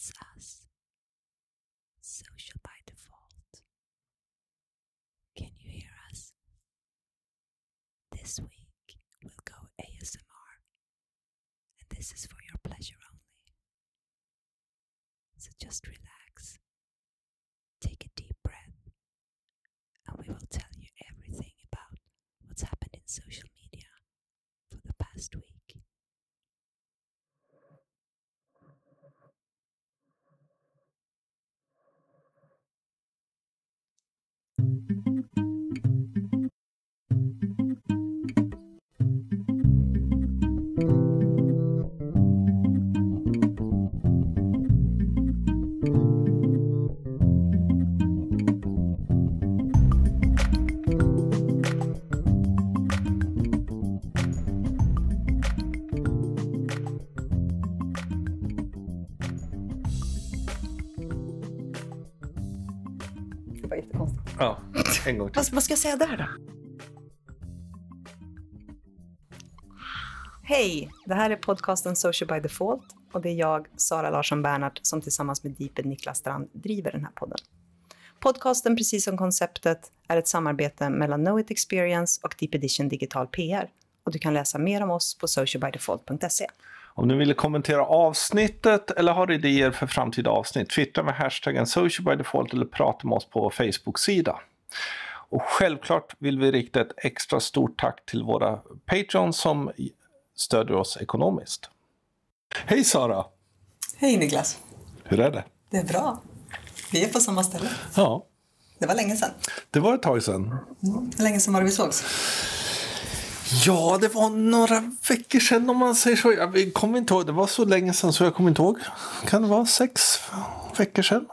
It's us. Social by default. Can you hear us? This week we'll go ASMR. And this is for your pleasure only. So just relax. Take a deep breath. And we will tell you everything about what's happened in social var jättekonstigt. Ja, en gång till. Vad, vad ska jag säga där då? Hej! Det här är podcasten Social by Default och det är jag, Sara Larsson Bernhardt, som tillsammans med Deeped Niklas Strand driver den här podden. Podcasten, precis som konceptet, är ett samarbete mellan Know It Experience och Deep Edition Digital PR. Och du kan läsa mer om oss på socialbydefault.se. Om ni vill kommentera avsnittet eller har idéer för framtida avsnitt, twittra med hashtaggen socialbydefault eller prata med oss på Facebook-sida. Och självklart vill vi rikta ett extra stort tack till våra patrons som stödjer oss ekonomiskt. Hej Sara! Hej Niklas! Hur är det? Det är bra. Vi är på samma ställe. Ja, Det var länge sedan. det var ett tag sedan. Hur länge sedan var det vi sågs? Ja, det var några veckor sedan om man säger så. Jag kommer inte ihåg. Det var så länge sedan så jag kommer inte ihåg. Kan det vara sex veckor sedan?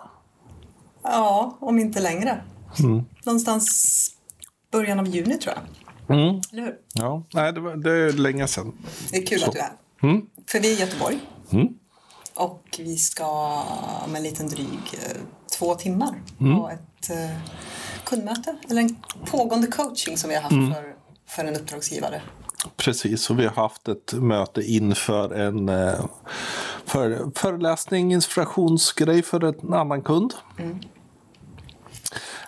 Ja, om inte längre. Någonstans början av juni tror jag. Mm. Eller hur? Ja, nej, det, var, det är länge sedan. Det är kul Så. att du är här. Mm. För vi är i Göteborg. Mm. Och vi ska om en liten dryg eh, två timmar Mm. ha ett eh, kundmöte. Eller en pågående coaching som vi har haft Mm. för, för en uppdragsgivare. Precis, och vi har haft ett möte inför en eh, för, föreläsning, inspirationsgrej för en annan kund.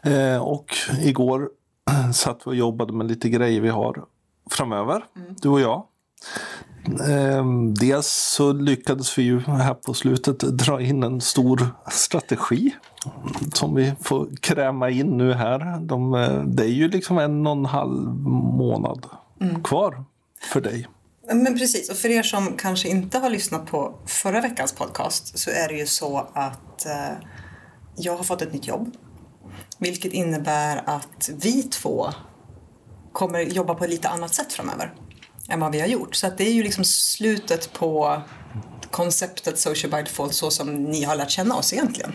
Eh, och igår satt vi och jobbade med lite grejer vi har framöver, du och jag. Eh, dels så lyckades vi ju här på slutet dra in en stor strategi som vi får kräma in nu här. De, eh, det är ju liksom en och en halv månad kvar för dig. Men precis, och för er som kanske inte har lyssnat på förra veckans podcast så är det ju så att eh, jag har fått ett nytt jobb. Vilket innebär att vi två kommer jobba på ett lite annat sätt framöver än vad vi har gjort. Så att det är ju liksom slutet på konceptet Social by Default så som ni har lärt känna oss egentligen.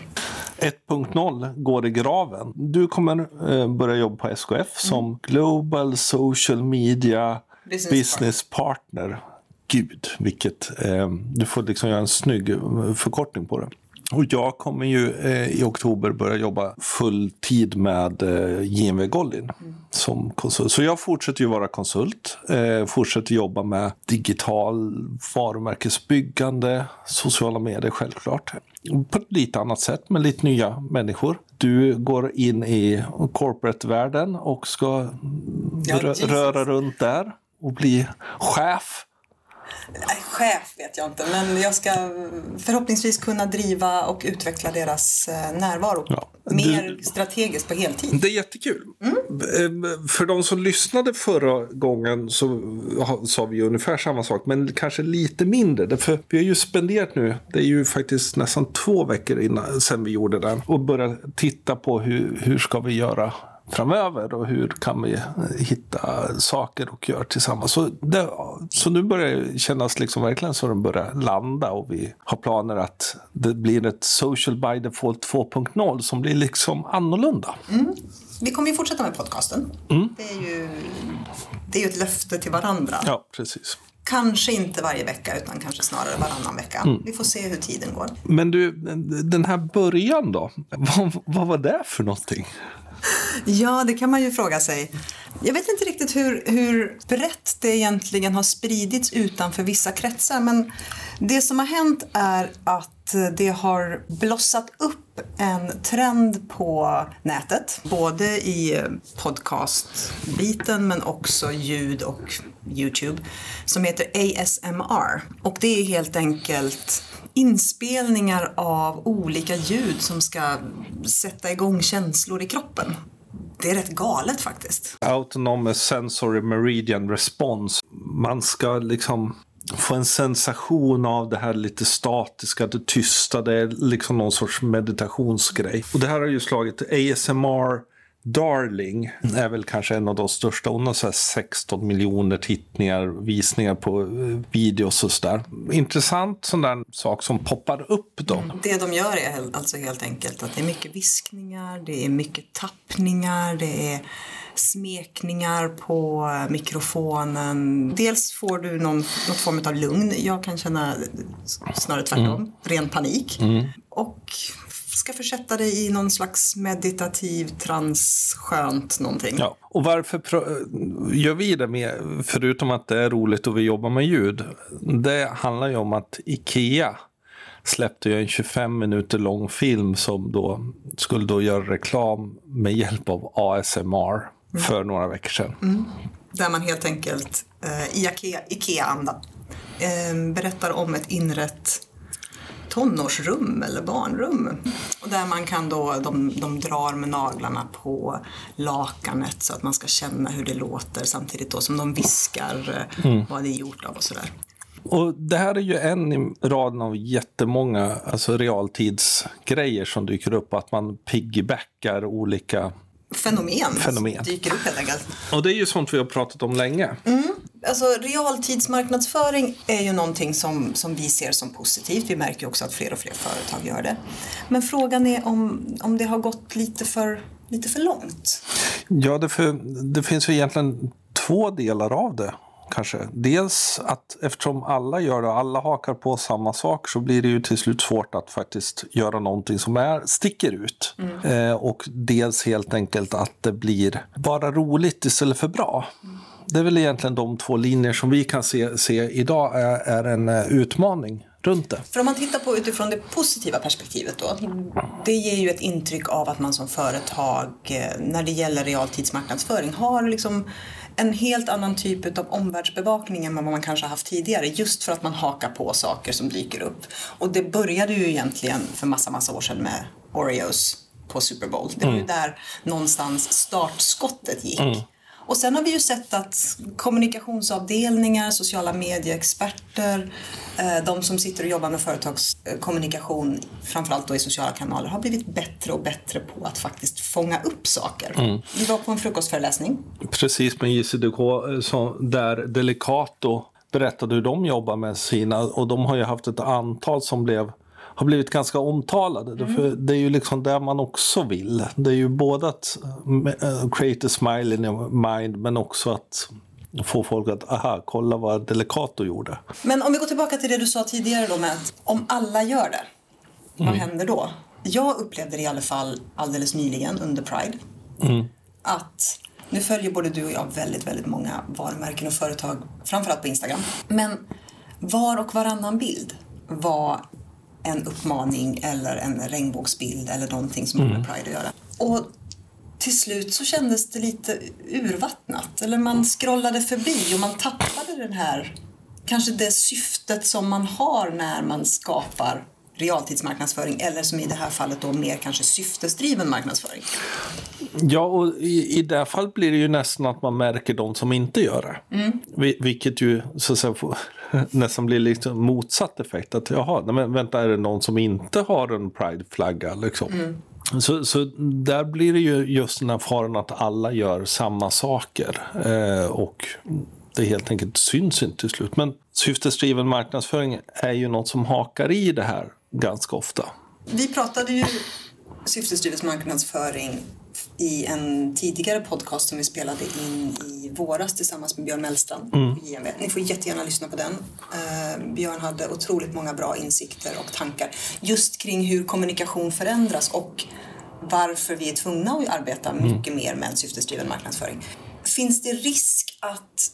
1.0 går i graven. Du kommer eh, börja jobba på SKF som Global Social Media Business Business, Partner. Gud, vilket... Eh, du får liksom göra en snygg eh, förkortning på det. Och jag kommer ju eh, i oktober börja jobba full tid med eh, JMV Gollin som konsult. Så jag fortsätter ju vara konsult, eh, fortsätter jobba med digital varumärkesbyggande, sociala medier självklart. På ett lite annat sätt med lite nya människor. Du går in i corporate-världen och ska Ja, rö- Jesus. röra runt där och bli chef. Chef vet jag inte, men jag ska förhoppningsvis kunna driva och utveckla deras eh, närvaro Ja. mer strategiskt på heltid. Det är jättekul. Eh, För de som lyssnade förra gången så sa vi ungefär samma sak, men kanske lite mindre. Därför vi har ju spenderat nu, det är ju faktiskt nästan två veckor innan, sen vi gjorde den, och börjat titta på hur, hur ska vi göra framöver och hur kan vi hitta saker och göra tillsammans. Så, det, så nu börjar det kännas liksom verkligen så den börjar landa och vi har planer att det blir ett social by default 2.0 som blir liksom annorlunda. Vi kommer ju fortsätta med podcasten. Det, är ju, det är ju ett löfte till varandra. Ja, precis. Kanske inte varje vecka utan kanske snarare varannan vecka. Mm. Vi får se hur tiden går. Men du, den här början då? Vad, vad var det för någonting? Ja, det kan man ju fråga sig. Jag vet inte riktigt hur, hur brett det egentligen har spridits utanför vissa kretsar men Det som har hänt är att det har blossat upp en trend på nätet. Både i podcastbiten men också ljud och Youtube. Som heter ASMR. Och det är helt enkelt inspelningar av olika ljud som ska sätta igång känslor i kroppen. Det är rätt galet faktiskt. Autonomous Sensory Meridian Response. Man ska liksom få en sensation av det här lite statiska, det tysta. Det är liksom någon sorts meditationsgrej. Och det här har ju slagit ASMR Darling är väl kanske en av de största. Hon har så 16 miljoner tittningar, visningar på eh, videos och sådär. Intressant sån där sak som poppar upp då. Mm. Det de gör är alltså helt enkelt att det är mycket viskningar, det är mycket tappningar, det är smekningar på mikrofonen. Dels får du någon, något form av lugn. Jag kan känna snarare tvärtom, mm. ren panik. Mm. Och ska försätta dig i någon slags meditativ trans, skönt någonting. Ja, och varför gör vi det med, förutom att det är roligt och vi jobbar med ljud? Det handlar ju om att Ikea släppte ju en 25 minuter lång film som då skulle då göra reklam med hjälp av ASMR mm. för några veckor sedan. Mm. Där man helt enkelt eh, i Ikea-anda eh, berättar om ett inrett tonårsrum eller barnrum. Och där man kan då, de, de drar med naglarna på lakanet så att man ska känna hur det låter samtidigt då som de viskar eh, mm. vad det är gjort av och sådär. Och det här är ju en i raden av jättemånga alltså realtidsgrejer som dyker upp. Att man piggybackar olika fenomen, fenomen. dyker upp helt enkelt. Och det är ju sånt vi har pratat om länge. Mm. Alltså, realtidsmarknadsföring är ju någonting som, som vi ser som positivt. Vi märker också att fler och fler företag gör det. Men frågan är om, om det har gått lite för, lite för långt. Ja, det, för, det finns ju egentligen två delar av det kanske. Dels att eftersom alla gör det, alla hakar på samma sak så blir det ju till slut svårt att faktiskt göra någonting som är, sticker ut. Mm. Eh, och dels helt enkelt att det blir bara roligt istället för bra. Mm. Det är väl egentligen de två linjer som vi kan se, se idag är, är en uh, utmaning runt det. För om man tittar på utifrån det positiva perspektivet då. Det ger ju ett intryck av att man som företag eh, när det gäller realtidsmarknadsföring har liksom en helt annan typ av omvärldsbevakning än vad man kanske haft tidigare just för att man hakar på saker som dyker upp. Och det började ju egentligen för massa, massa år sedan med Oreos på Super Bowl. Det var ju mm. där någonstans startskottet gick. Mm. Och sen har vi ju sett att kommunikationsavdelningar, sociala medieexperter, eh, de som sitter och jobbar med företagskommunikation, framförallt då i sociala kanaler, har blivit bättre och bättre på att faktiskt fånga upp saker. Mm. Vi var på en frukostföreläsning. Precis med JCDK, eh, där Delicato berättade hur de jobbar med sina, och de har ju haft ett antal som blev har blivit ganska omtalade. Mm. För det är ju liksom det man också vill. Det är ju både att uh, create a smile in your mind men också att få folk att, aha, kolla vad Delicato gjorde. Men om vi går tillbaka till det du sa tidigare då med att om alla gör det, vad mm. händer då? Jag upplevde det i alla fall alldeles nyligen under Pride. Mm. Att nu följer både du och jag väldigt, väldigt många varumärken och företag, framförallt på Instagram. Men var och varannan bild var en uppmaning eller en regnbågsbild eller någonting som har med mm. Pride att göra. Och till slut så kändes det lite urvattnat. Eller man scrollade förbi och man tappade den här, kanske det syftet som man har när man skapar realtidsmarknadsföring eller som i det här fallet då mer kanske syftesdriven marknadsföring. Ja, och i, i det här fallet blir det ju nästan att man märker de som inte gör det. Mm. Vilket ju så att säga, nästan blir liksom motsatt effekt. Att jaha, men vänta, är det någon som inte har en prideflagga liksom? Mm. Så, så där blir det ju just den här faran att alla gör samma saker. Eh, och det helt enkelt syns inte till slut. Men syftesdriven marknadsföring är ju något som hakar i det här ganska ofta. Vi pratade ju syftesdriven marknadsföring i en tidigare podcast som vi spelade in i våras tillsammans med Björn Mellstrand mm. Ni får jättegärna lyssna på den. Uh, Björn hade otroligt många bra insikter och tankar just kring hur kommunikation förändras och varför vi är tvungna att arbeta mm. mycket mer med en syftesdriven marknadsföring. Finns det risk att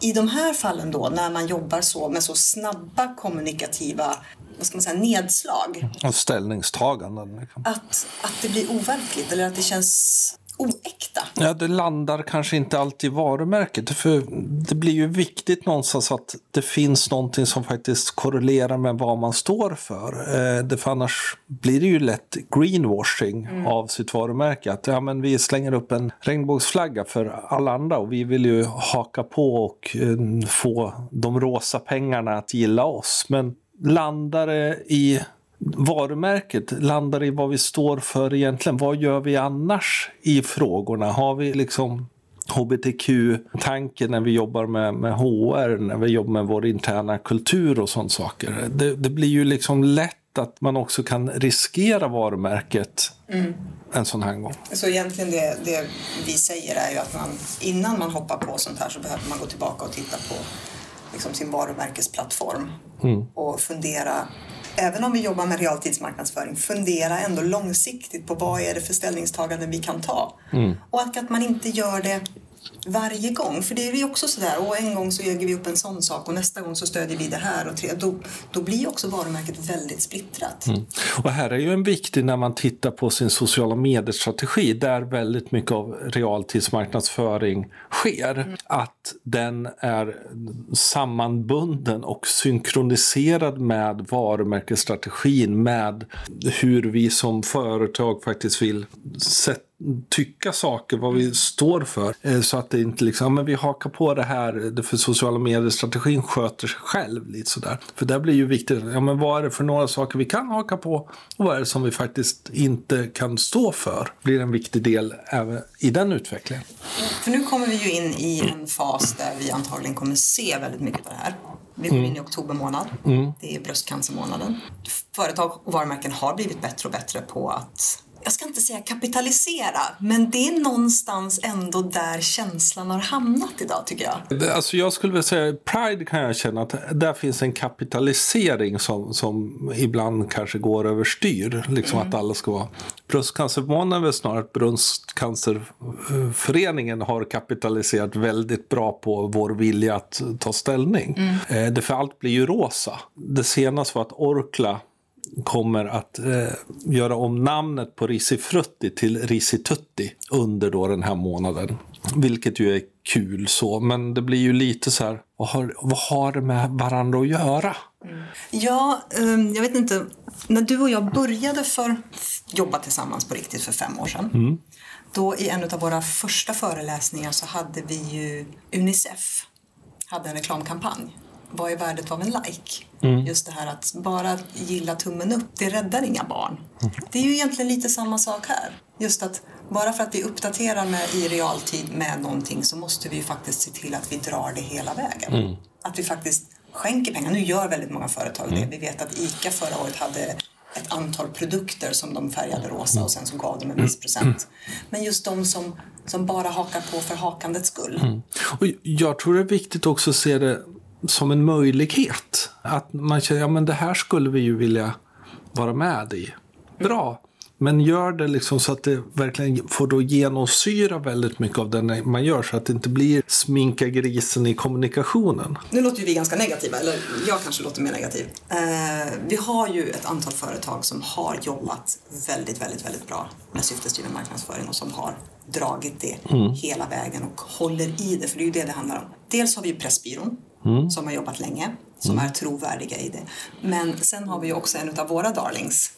i de här fallen då, när man jobbar så med så snabba kommunikativa vad ska man säga, nedslag. Och ställningstaganden. Liksom. Att, att det blir overkligt eller att det känns oäkta. Ja, det landar kanske inte alltid i varumärket. För det blir ju viktigt någonstans att det finns någonting som faktiskt korrelerar med vad man står för. Eh, för annars blir det ju lätt greenwashing mm. av sitt varumärke. Att ja, men vi slänger upp en regnbågsflagga för alla andra och vi vill ju haka på och eh, få de rosa pengarna att gilla oss. Men landar det i varumärket landar i vad vi står för egentligen. Vad gör vi annars i frågorna? Har vi liksom hbtq-tanken när vi jobbar med, med HR, när vi jobbar med vår interna kultur och sånt saker. Det, det blir ju liksom lätt att man också kan riskera varumärket mm. en sån här gång. Så egentligen det, det vi säger är ju att man, innan man hoppar på sånt här så behöver man gå tillbaka och titta på liksom sin varumärkesplattform mm. och fundera även om vi jobbar med realtidsmarknadsföring, fundera ändå långsiktigt på vad är det för ställningstaganden vi kan ta. Mm. Och att, att man inte gör det varje gång. För det är ju också sådär, och en gång så äger vi upp en sån sak och nästa gång så stödjer vi det här. Och tre, då, då blir också varumärket väldigt splittrat. Mm. Och här är ju en viktig när man tittar på sin sociala medier-strategi där väldigt mycket av realtidsmarknadsföring sker. Mm. Att den är sammanbunden och synkroniserad med varumärkesstrategin med hur vi som företag faktiskt vill sätta tycka saker, vad vi står för. Eh, så att det inte liksom, men vi hakar på det här, för sociala medier-strategin sköter sig själv lite sådär. För det blir ju viktigt, ja men vad är det för några saker vi kan haka på och vad är det som vi faktiskt inte kan stå för? blir en viktig del även i den utvecklingen. För nu kommer vi ju in i en fas där vi antagligen kommer se väldigt mycket av det här. Vi går in i mm. oktober månad. Mm. Det är bröstcancermånaden. Företag och varumärken har blivit bättre och bättre på att jag ska inte säga kapitalisera, men det är någonstans ändå där känslan har hamnat idag tycker jag. Alltså jag skulle vilja säga, Pride kan jag känna att där finns en kapitalisering som, som ibland kanske går överstyr. Liksom mm. att alla ska vara... Bröstcancermånaden är väl snarare att Bröstcancerföreningen har kapitaliserat väldigt bra på vår vilja att ta ställning. Mm. Eh, det för allt blir ju rosa. Det senaste var att Orkla kommer att eh, göra om namnet på Risifrutti till Risitutti under då den här månaden. Vilket ju är kul så, men det blir ju lite så här, vad har, vad har det med varandra att göra? Mm. Ja, um, jag vet inte. När du och jag började för jobba tillsammans på riktigt för fem år sedan. Mm. Då i en av våra första föreläsningar så hade vi ju Unicef hade en reklamkampanj vad är värdet av en like? Mm. Just det här att bara gilla tummen upp, det räddar inga barn. Mm. Det är ju egentligen lite samma sak här. Just att bara för att vi uppdaterar med, i realtid med någonting så måste vi ju faktiskt se till att vi drar det hela vägen. Mm. Att vi faktiskt skänker pengar. Nu gör väldigt många företag det. Mm. Vi vet att ICA förra året hade ett antal produkter som de färgade rosa och sen så gav de en viss procent. Men just de som, som bara hakar på för hakandets skull. Mm. Och jag tror det är viktigt också att se det som en möjlighet. Att man känner, ja men det här skulle vi ju vilja vara med i. Bra. Men gör det liksom så att det verkligen får då genomsyra väldigt mycket av det man gör så att det inte blir sminka grisen i kommunikationen. Nu låter ju vi ganska negativa, eller jag kanske låter mer negativ. Eh, vi har ju ett antal företag som har jobbat väldigt, väldigt, väldigt bra med syftesdriven marknadsföring och som har dragit det mm. hela vägen och håller i det, för det är ju det det handlar om. Dels har vi Pressbyrån mm. som har jobbat länge, som mm. är trovärdiga i det. Men sen har vi ju också en av våra darlings,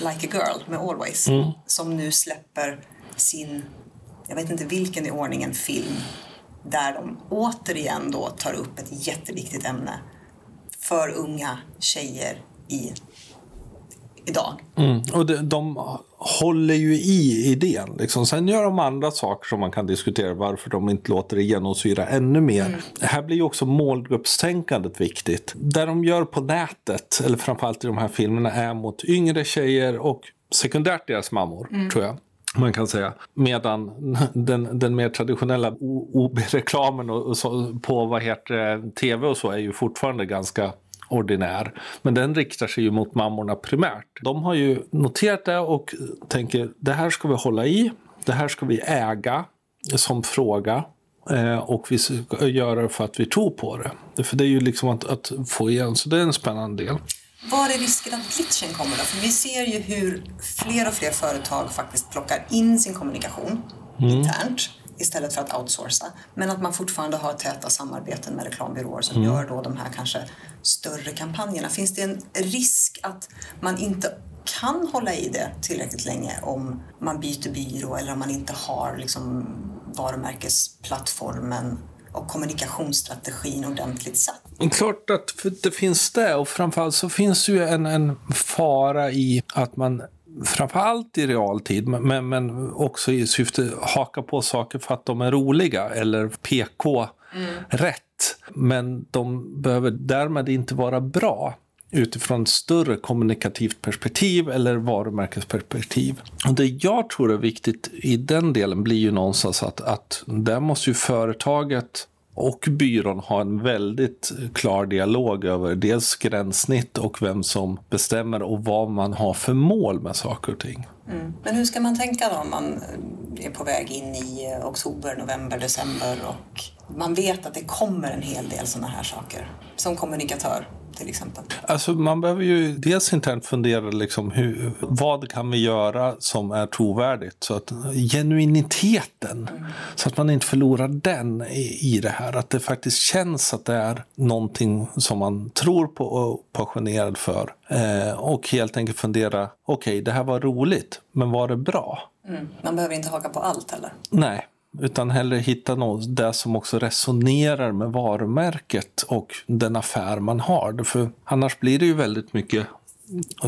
Like a Girl med Always, mm. som nu släpper sin, jag vet inte vilken i ordningen, film där de återigen då tar upp ett jätteviktigt ämne för unga tjejer i idag. Mm. Och de, de håller ju i idén. Liksom. Sen gör de andra saker som man kan diskutera varför de inte låter det genomsyra ännu mer. Mm. Här blir ju också målgruppstänkandet viktigt. Det de gör på nätet, eller framförallt i de här filmerna, är mot yngre tjejer och sekundärt deras mammor, mm. tror jag man kan säga. Medan den, den mer traditionella OB-reklamen på vad heter tv och så är ju fortfarande ganska ordinär. Men den riktar sig ju mot mammorna primärt. De har ju noterat det och tänker det här ska vi hålla i. Det här ska vi äga som fråga. Eh, och vi ska göra det för att vi tror på det. För det är ju liksom att, att få igen, så det är en spännande del. Var är risken att glitchen kommer då? För vi ser ju hur fler och fler företag faktiskt plockar in sin kommunikation internt istället för att outsourca. Men att man fortfarande har täta samarbeten med reklambyråer som gör då de här kanske större kampanjerna. Finns det en risk att man inte kan hålla i det tillräckligt länge om man byter byrå eller om man inte har liksom varumärkesplattformen och kommunikationsstrategin ordentligt satt? Klart att det finns det och framförallt så finns ju en, en fara i att man framförallt i realtid, men, men också i syfte att haka på saker för att de är roliga eller PK rätt. Men de behöver därmed inte vara bra utifrån ett större kommunikativt perspektiv eller varumärkesperspektiv. Och det jag tror är viktigt i den delen blir ju någonstans att, att där måste ju företaget och byrån ha en väldigt klar dialog över dels gränssnitt och vem som bestämmer och vad man har för mål med saker och ting. Mm. Men hur ska man tänka då om man eh, är på väg in i eh, oktober, november, december och man vet att det kommer en hel del sådana här saker som kommunikatör? Till exempel. Alltså man behöver ju dels internt fundera liksom hur, vad kan vi göra som är trovärdigt. Så att genuiniteten, mm. så att man inte förlorar den i, i det här. Att det faktiskt känns att det är någonting som man tror på och passionerad för. Eh, och helt enkelt fundera, okej okay, det här var roligt, men var det bra? Mm. Man behöver inte haka på allt heller. Nej. Utan hellre hitta något där som också resonerar med varumärket och den affär man har. För annars blir det ju väldigt mycket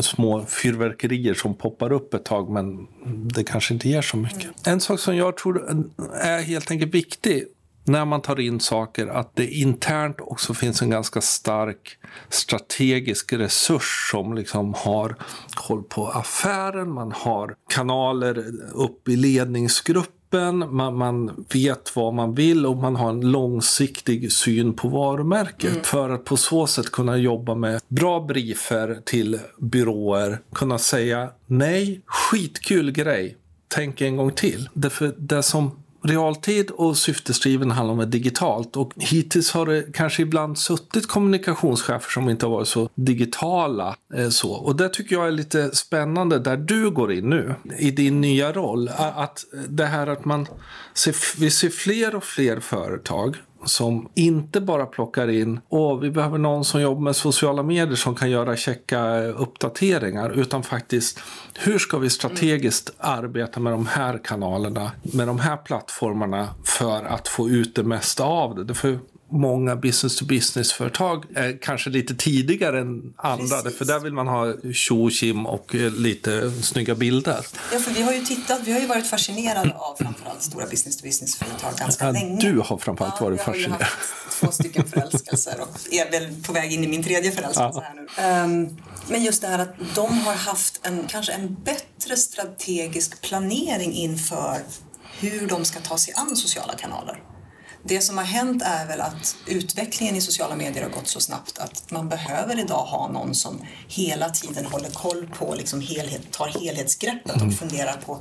små fyrverkerier som poppar upp ett tag men det kanske inte ger så mycket. Mm. En sak som jag tror är helt enkelt viktig när man tar in saker att det internt också finns en ganska stark strategisk resurs som liksom har koll på affären, man har kanaler upp i ledningsgruppen man, man, vet vad man vill och man har en långsiktig syn på varumärket. Mm. För att på så sätt kunna jobba med bra briefer till byråer. Kunna säga nej, skitkul grej, tänk en gång till. Därför det som realtid och syftesdriven handlar om det digitalt. Och hittills har det kanske ibland suttit kommunikationschefer som inte har varit så digitala. Eh, så. Och det tycker jag är lite spännande där du går in nu i din nya roll. Att det här att man ser, vi ser fler och fler företag som inte bara plockar in och vi behöver någon som jobbar med sociala medier som kan göra checka eh, uppdateringar utan faktiskt hur ska vi strategiskt arbeta med de här kanalerna, med de här plattformarna för att få ut det mesta av det. För många business-to-business-företag är kanske lite tidigare än andra. Precis. För där vill man ha tjo och eh, lite snygga bilder. Ja, för vi har ju tittat, vi har ju varit fascinerade av framförallt stora business-to-business-företag ganska ja, länge. Du har framförallt ja, varit fascinerad. Jag har haft två stycken förälskelser och är väl på väg in i min tredje förälskelse ja. här nu. Um, men just det här att de har haft en, kanske en bättre strategisk planering inför hur de ska ta sig an sociala kanaler. Det som har hänt är väl att utvecklingen i sociala medier har gått så snabbt att man behöver idag ha någon som hela tiden håller koll på, liksom helhet, tar helhetsgreppet och mm. funderar på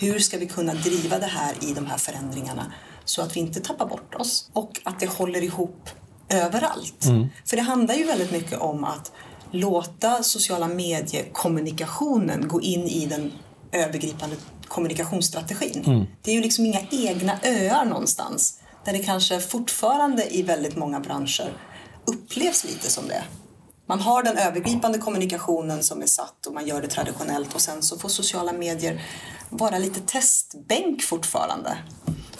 hur ska vi kunna driva det här i de här förändringarna så att vi inte tappar bort oss och att det håller ihop överallt. Mm. För det handlar ju väldigt mycket om att låta sociala mediekommunikationen gå in i den övergripande kommunikationsstrategin. Mm. Det är ju liksom inga egna öar någonstans där det kanske fortfarande i väldigt många branscher upplevs lite som det. Man har den övergripande kommunikationen som är satt och man gör det traditionellt och sen så får sociala medier vara lite testbänk fortfarande.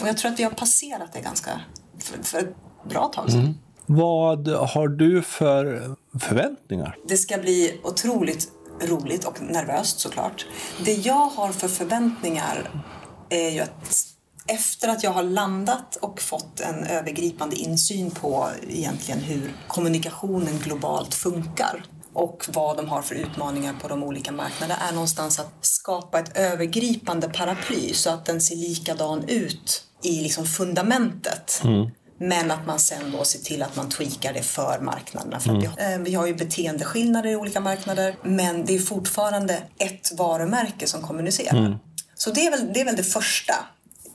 Och jag tror att vi har passerat det ganska för, för ett bra tag sedan. Mm. Vad har du för förväntningar? Det ska bli otroligt roligt och nervöst såklart. Det jag har för förväntningar är ju att efter att jag har landat och fått en övergripande insyn på egentligen hur kommunikationen globalt funkar och vad de har för utmaningar på de olika marknaderna är någonstans att skapa ett övergripande paraply så att den ser likadan ut i liksom fundamentet. Mm. Men att man sen då ser till att man tweakar det för marknaderna. För mm. vi, har, eh, vi har ju beteendeskillnader i olika marknader men det är fortfarande ett varumärke som kommunicerar. Mm. Så det är, väl, det är väl det första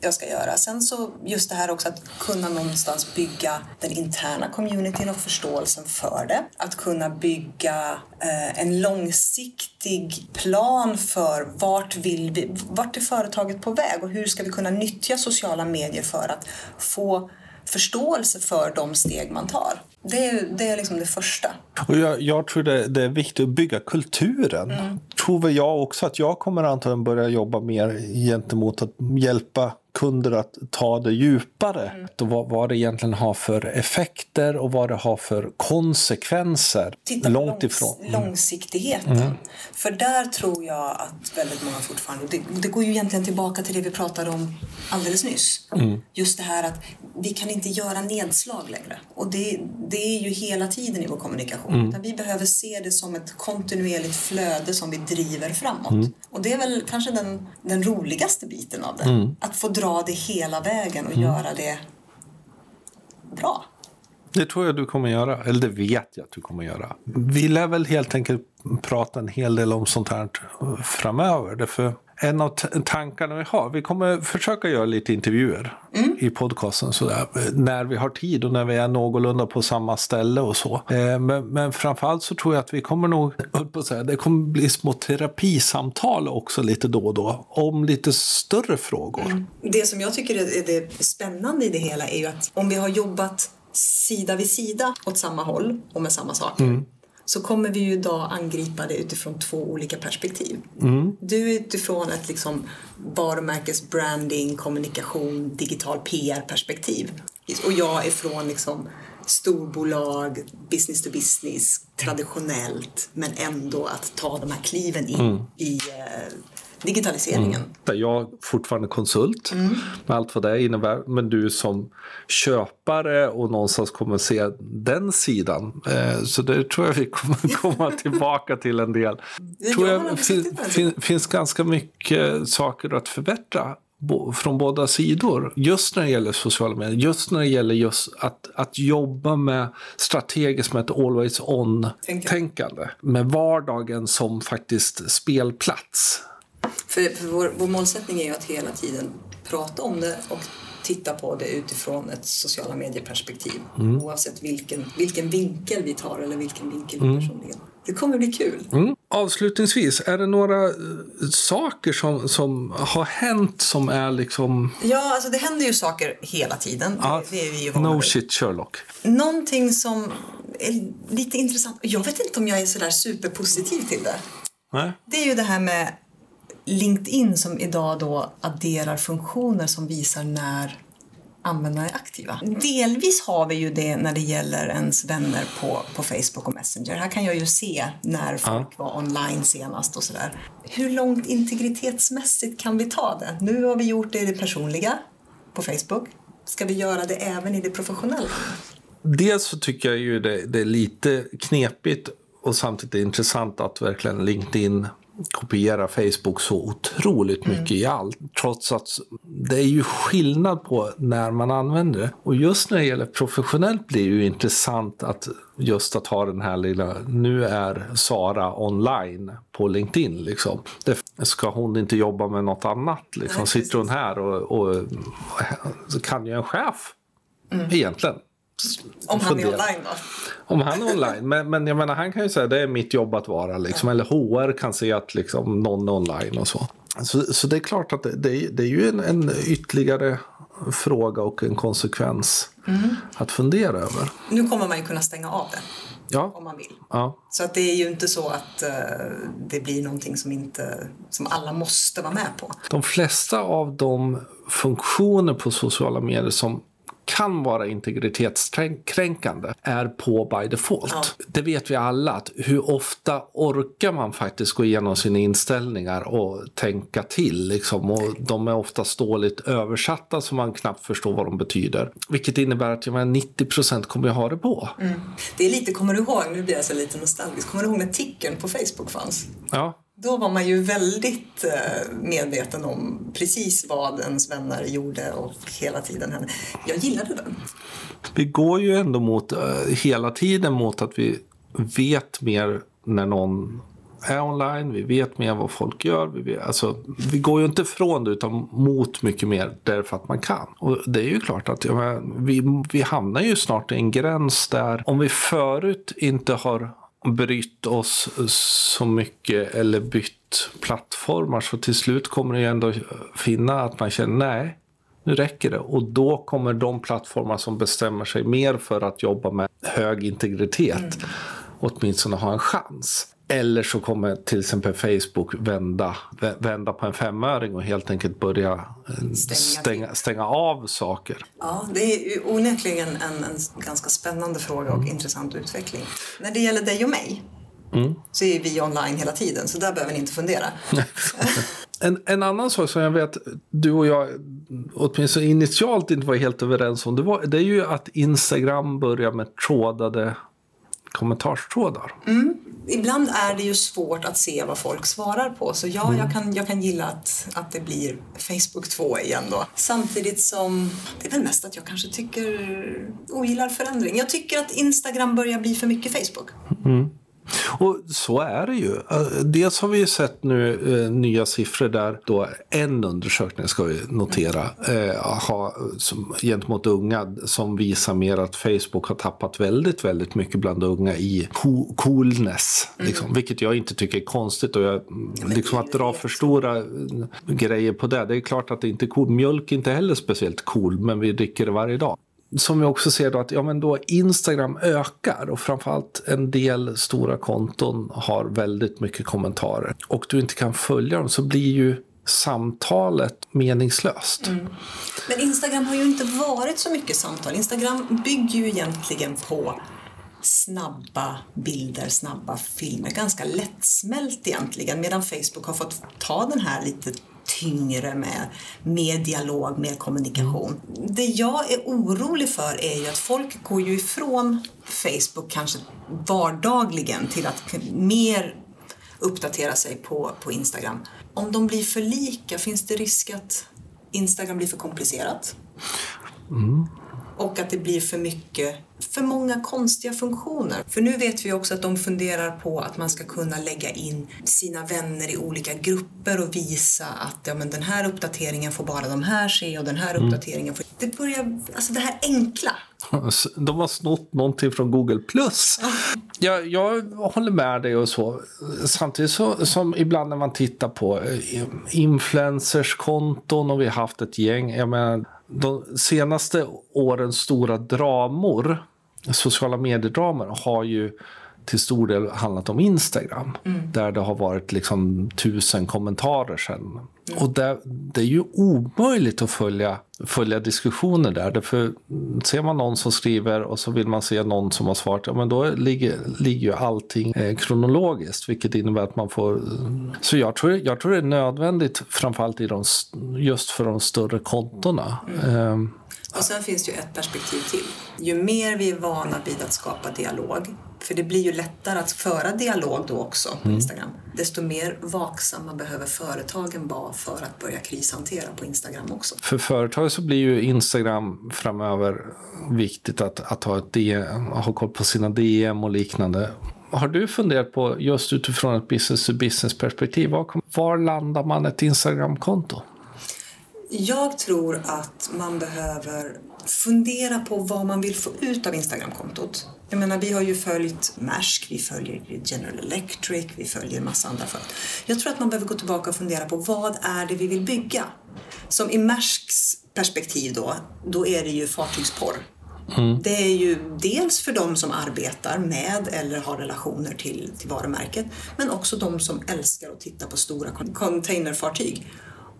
jag ska göra. Sen så just det här också att kunna någonstans bygga den interna communityn och förståelsen för det. Att kunna bygga eh, en långsiktig plan för vart vill vi, vart är företaget på väg och hur ska vi kunna nyttja sociala medier för att få förståelse för de steg man tar. Det är, det är liksom det första. Och jag, jag tror det, det, är viktigt att bygga kulturen. Mm. Tror väl jag också att jag kommer antagligen börja jobba mer gentemot att hjälpa kunder att ta det djupare. Mm. Vad, vad det egentligen har för effekter och vad det har för konsekvenser. Titta långt långs ifrån. Mm. Långsiktigheten. Mm. För där tror jag att väldigt många fortfarande... Det, det, går ju egentligen tillbaka till det vi pratade om alldeles nyss. Mm. Just det här att vi kan inte göra nedslag längre. Och det, det är ju hela tiden i vår kommunikation. Mm. Vi behöver se det som ett kontinuerligt flöde som vi driver framåt. Mm. Och det är väl kanske den, den roligaste biten av det. Att få dra det hela vägen och mm. göra det bra. Det tror jag du kommer göra, eller det vet jag att du kommer göra. Vi lär väl helt enkelt prata en hel del om sånt här framöver. Därför en av tankarna vi har. Vi kommer försöka göra lite intervjuer mm. i podcasten sådär, när vi har tid och när vi är någorlunda på samma ställe och så. Eh, men, men framförallt så tror jag att vi kommer nog, på att säga, det kommer bli små terapisamtal också lite då och då om lite större frågor. Mm. Det som jag tycker är det spännande i det hela är ju att om vi har jobbat sida vid sida åt samma håll och med samma saker mm så kommer vi ju idag angripa det utifrån två olika perspektiv. Mm. Du utifrån ett liksom varumärkes branding, kommunikation, digital PR-perspektiv. Och jag ifrån liksom storbolag, business to business, traditionellt men ändå att ta de här kliven in mm. i eh, digitaliseringen. Mm. Jag är fortfarande konsult mm. med allt vad det innebär. Men du som köpare och någonstans kommer se den sidan. Eh, så det tror jag vi kommer komma tillbaka till en del. Det tror jag fin, fin, finns ganska mycket saker att förbättra från båda sidor. Just när det gäller sociala medier, just när det gäller just att, att jobba med strategiskt med ett always on-tänkande. Med vardagen som faktiskt spelplats. För, för vår, vår målsättning är ju att hela tiden prata om det och titta på det utifrån ett sociala medieperspektiv. Mm. Oavsett vilken, vilken vinkel vi tar eller vilken vinkel vi mm. personligen det kommer bli kul. Mm. Avslutningsvis, är det några uh, saker som, som har hänt som är liksom... Ja, alltså det händer ju saker hela tiden. Ja, det, det är vi ju no shit Sherlock. Någonting som är lite intressant. Jag vet inte om jag är sådär superpositiv till det. Nej. Det är ju det här med LinkedIn som idag då adderar funktioner som visar när användare är aktiva. Delvis har vi ju det när det gäller ens vänner på, på Facebook och Messenger. Här kan jag ju se när folk ja. var online senast och sådär. Hur långt integritetsmässigt kan vi ta det? Nu har vi gjort det i det personliga på Facebook. Ska vi göra det även i det professionella? Dels så tycker jag ju det, det är lite knepigt och samtidigt intressant att verkligen LinkedIn kopiera Facebook så otroligt mycket mm. i allt. Trots att det är ju skillnad på när man använder det. Och just när det gäller professionellt blir det ju intressant att just att ha den här lilla, nu är Sara online på LinkedIn. Liksom. Det, ska hon inte jobba med något annat? Liksom. Sitter hon här och, och, och kan ju en chef mm. egentligen. Om han är online då? Om han är online. Men, men jag menar, han kan ju säga att det är mitt jobb att vara. Liksom. Eller HR kan se att liksom, någon är online och så. Så, så det är klart att det, det, det är ju en, en, ytterligare fråga och en konsekvens mm. att fundera över. Nu kommer man ju kunna stänga av det. Ja. Om man vill. Ja. Så att det är ju inte så att uh, det blir någonting som, inte, som alla måste vara med på. De flesta av de funktioner på sociala medier som kan vara integritetskränkande är på by default. Ja. Det vet vi alla, att hur ofta orkar man faktiskt gå igenom sina inställningar och tänka till. Liksom. Och de är oftast dåligt översatta så man knappt förstår vad de betyder. Vilket innebär att jag menar, 90% kommer jag ha det på. Mm. Det är lite, kommer du ihåg, nu blir jag så lite nostalgisk, kommer du ihåg när tickern på Facebook fanns? Ja. Då var man ju väldigt eh, medveten om precis vad ens vänner gjorde och hela tiden hände. Jag gillade den. Vi går ju ändå mot, eh, hela tiden mot att vi vet mer när någon är online, vi vet mer vad folk gör. Vi, vet, alltså, vi går ju inte ifrån det utan mot mycket mer därför att man kan. Och det är ju klart att ja, men, vi, vi hamnar ju snart i en gräns där om vi förut inte har brytt oss så mycket eller bytt plattformar så till slut kommer det ju ändå finna att man känner nej, nu räcker det. Och då kommer de plattformar som bestämmer sig mer för att jobba med hög integritet mm. åtminstone ha en chans. Eller så kommer till exempel Facebook vända, vända på en femöring och helt enkelt börja eh, stänga, stänga, stänga av saker. Ja, det är onekligen en, en ganska spännande fråga och mm. intressant utveckling. När det gäller dig och mig mm. så är vi online hela tiden, så där behöver ni inte fundera. en, en annan sak som jag vet du och jag åtminstone initialt inte var helt överens om, det, var, det är ju att Instagram börjar med trådade kommentarstrådar. Mm. Ibland är det ju svårt att se vad folk svarar på så ja, mm. jag, kan, jag kan gilla att, att det blir Facebook 2 igen då. Samtidigt som det är väl mest att jag kanske tycker ogillar förändring. Jag tycker att Instagram börjar bli för mycket Facebook. Mm. Och så är det ju. Eh, dels har vi sett nu eh, nya siffror där då en undersökning ska vi notera eh, ha, som, gentemot unga som visar mer att Facebook har tappat väldigt, väldigt mycket bland unga i co coolness. Mm. Liksom, vilket jag inte tycker är konstigt. Och jag, liksom att dra för stora grejer på det. Det är klart att det inte är cool. Mjölk är inte heller speciellt cool, men vi dricker det varje dag som vi också ser då att ja, men då Instagram ökar och framförallt en del stora konton har väldigt mycket kommentarer och du inte kan följa dem så blir ju samtalet meningslöst. Mm. Men Instagram har ju inte varit så mycket samtal. Instagram bygger ju egentligen på snabba bilder, snabba filmer. Ganska lättsmält egentligen medan Facebook har fått ta den här lite tyngre med mer dialog, mer kommunikation. Det jag är orolig för är ju att folk går ju ifrån Facebook kanske vardagligen till att mer uppdatera sig på, på Instagram. Om de blir för lika, finns det risk att Instagram blir för komplicerat? Mm. Och att det blir för mycket för många konstiga funktioner. För nu vet vi också att de funderar på att man ska kunna lägga in sina vänner i olika grupper och visa att ja, men den här uppdateringen får bara de här se och den här mm. uppdateringen får... Det börjar, alltså det här enkla. De har snott någonting från Google+. Plus. Jag, jag håller med dig och så. Samtidigt så, som ibland när man tittar på eh, influencerskonton och vi har haft ett gäng. Jag menar, de senaste årens stora dramor sociala mediedramer har ju till stor del handlat om Instagram. Mm. Där det har varit liksom tusen kommentarer sen. Mm. Och det, det, är ju omöjligt att följa, följa diskussioner där. Därför ser man någon som skriver och så vill man se någon som har svarat. Ja, men då ligger, ligger ju allting eh, kronologiskt. Vilket innebär att man får... Så jag tror, jag tror det är nödvändigt framförallt i de, just för de större kontona. Mm. Eh, och sen finns det ju ett perspektiv till. Ju mer vi är vana vid att skapa dialog, för det blir ju lättare att föra dialog då också på mm. Instagram, desto mer vaksamma behöver företagen vara för att börja krishantera på Instagram också. För företag så blir ju Instagram framöver viktigt att, att ha, ett DM, ha koll på sina DM och liknande. Har du funderat på, just utifrån ett business-to-business-perspektiv, var, var landar man ett Instagram-konto? Jag tror att man behöver fundera på vad man vill få ut av Instagramkontot. Jag menar, vi har ju följt Maersk, vi följer General Electric, vi följer en massa andra företag. Jag tror att man behöver gå tillbaka och fundera på vad är det vi vill bygga? Som i Maersks perspektiv då, då är det ju fartygsporr. Mm. Det är ju dels för de som arbetar med eller har relationer till, till varumärket, men också de som älskar att titta på stora containerfartyg.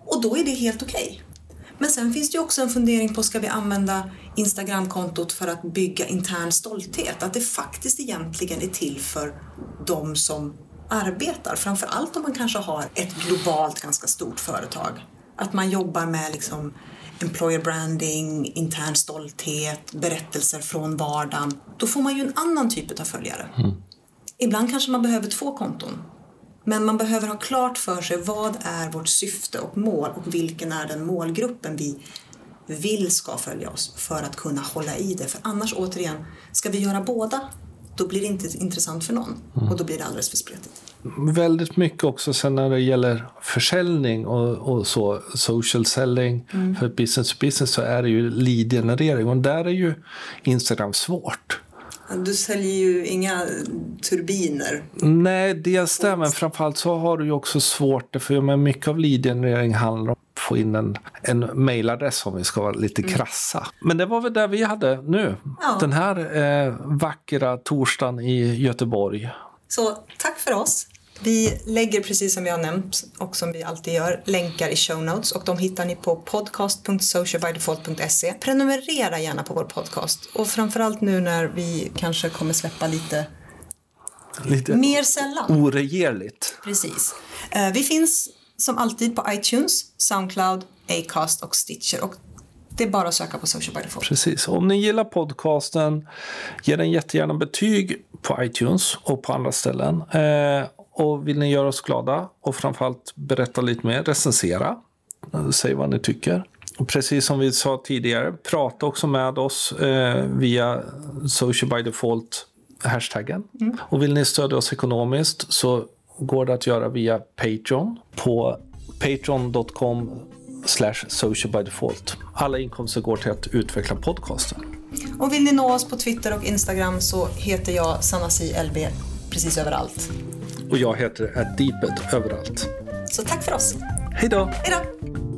Och då är det helt okej. Okay. Men sen finns det också en fundering på, ska vi använda Instagramkontot för att bygga intern stolthet? Att det faktiskt egentligen är till för de som arbetar. Framför allt om man kanske har ett globalt ganska stort företag. Att man jobbar med liksom employer branding, intern stolthet, berättelser från vardagen. Då får man ju en annan typ av följare. Mm. Ibland kanske man behöver två konton. Men man behöver ha klart för sig vad är vårt syfte och mål och vilken är den målgruppen vi vill ska följa oss för att kunna hålla i det. För annars återigen, ska vi göra båda då blir det inte intressant för någon. Och då blir det alldeles för spretigt. Väldigt mycket också sen när det gäller försäljning och, och så, social selling för business to business så är det ju lead-generering och där är ju Instagram svårt. Du säljer ju inga turbiner. Nej, det, men framförallt så har du ju också svårt, för mycket av lead-generering handlar om att få in en, en mailadress om vi ska vara lite krassa. Men det var väl det vi hade nu, Ja. den här eh, vackra torsdagen i Göteborg. Så tack för oss. Vi lägger precis som jag har nämnt och som vi alltid gör länkar i show notes och de hittar ni på podcast.socialbydefault.se. Prenumerera gärna på vår podcast och framförallt nu när vi kanske kommer släppa lite Lite mer sällan. oregerligt. Precis. Eh, Vi finns som alltid på iTunes, Soundcloud, Acast och Stitcher och det är bara att söka på Social by Default. Precis. Om ni gillar podcasten, ge den jättegärna betyg på iTunes och på andra ställen. Eh, och vill ni göra oss glada och framförallt berätta lite mer, recensera. Säg vad ni tycker. Och precis som vi sa tidigare, prata också med oss eh, via social by default hashtaggen. Och vill ni stödja oss ekonomiskt så går det att göra via Patreon på patreon.com slash social by default. Alla inkomster går till att utveckla podcasten. Och vill ni nå oss på Twitter och Instagram så heter jag Sanasi LB precis överallt. Och jag heter Addeeped överallt. Så tack för oss. Hej då! Hej då!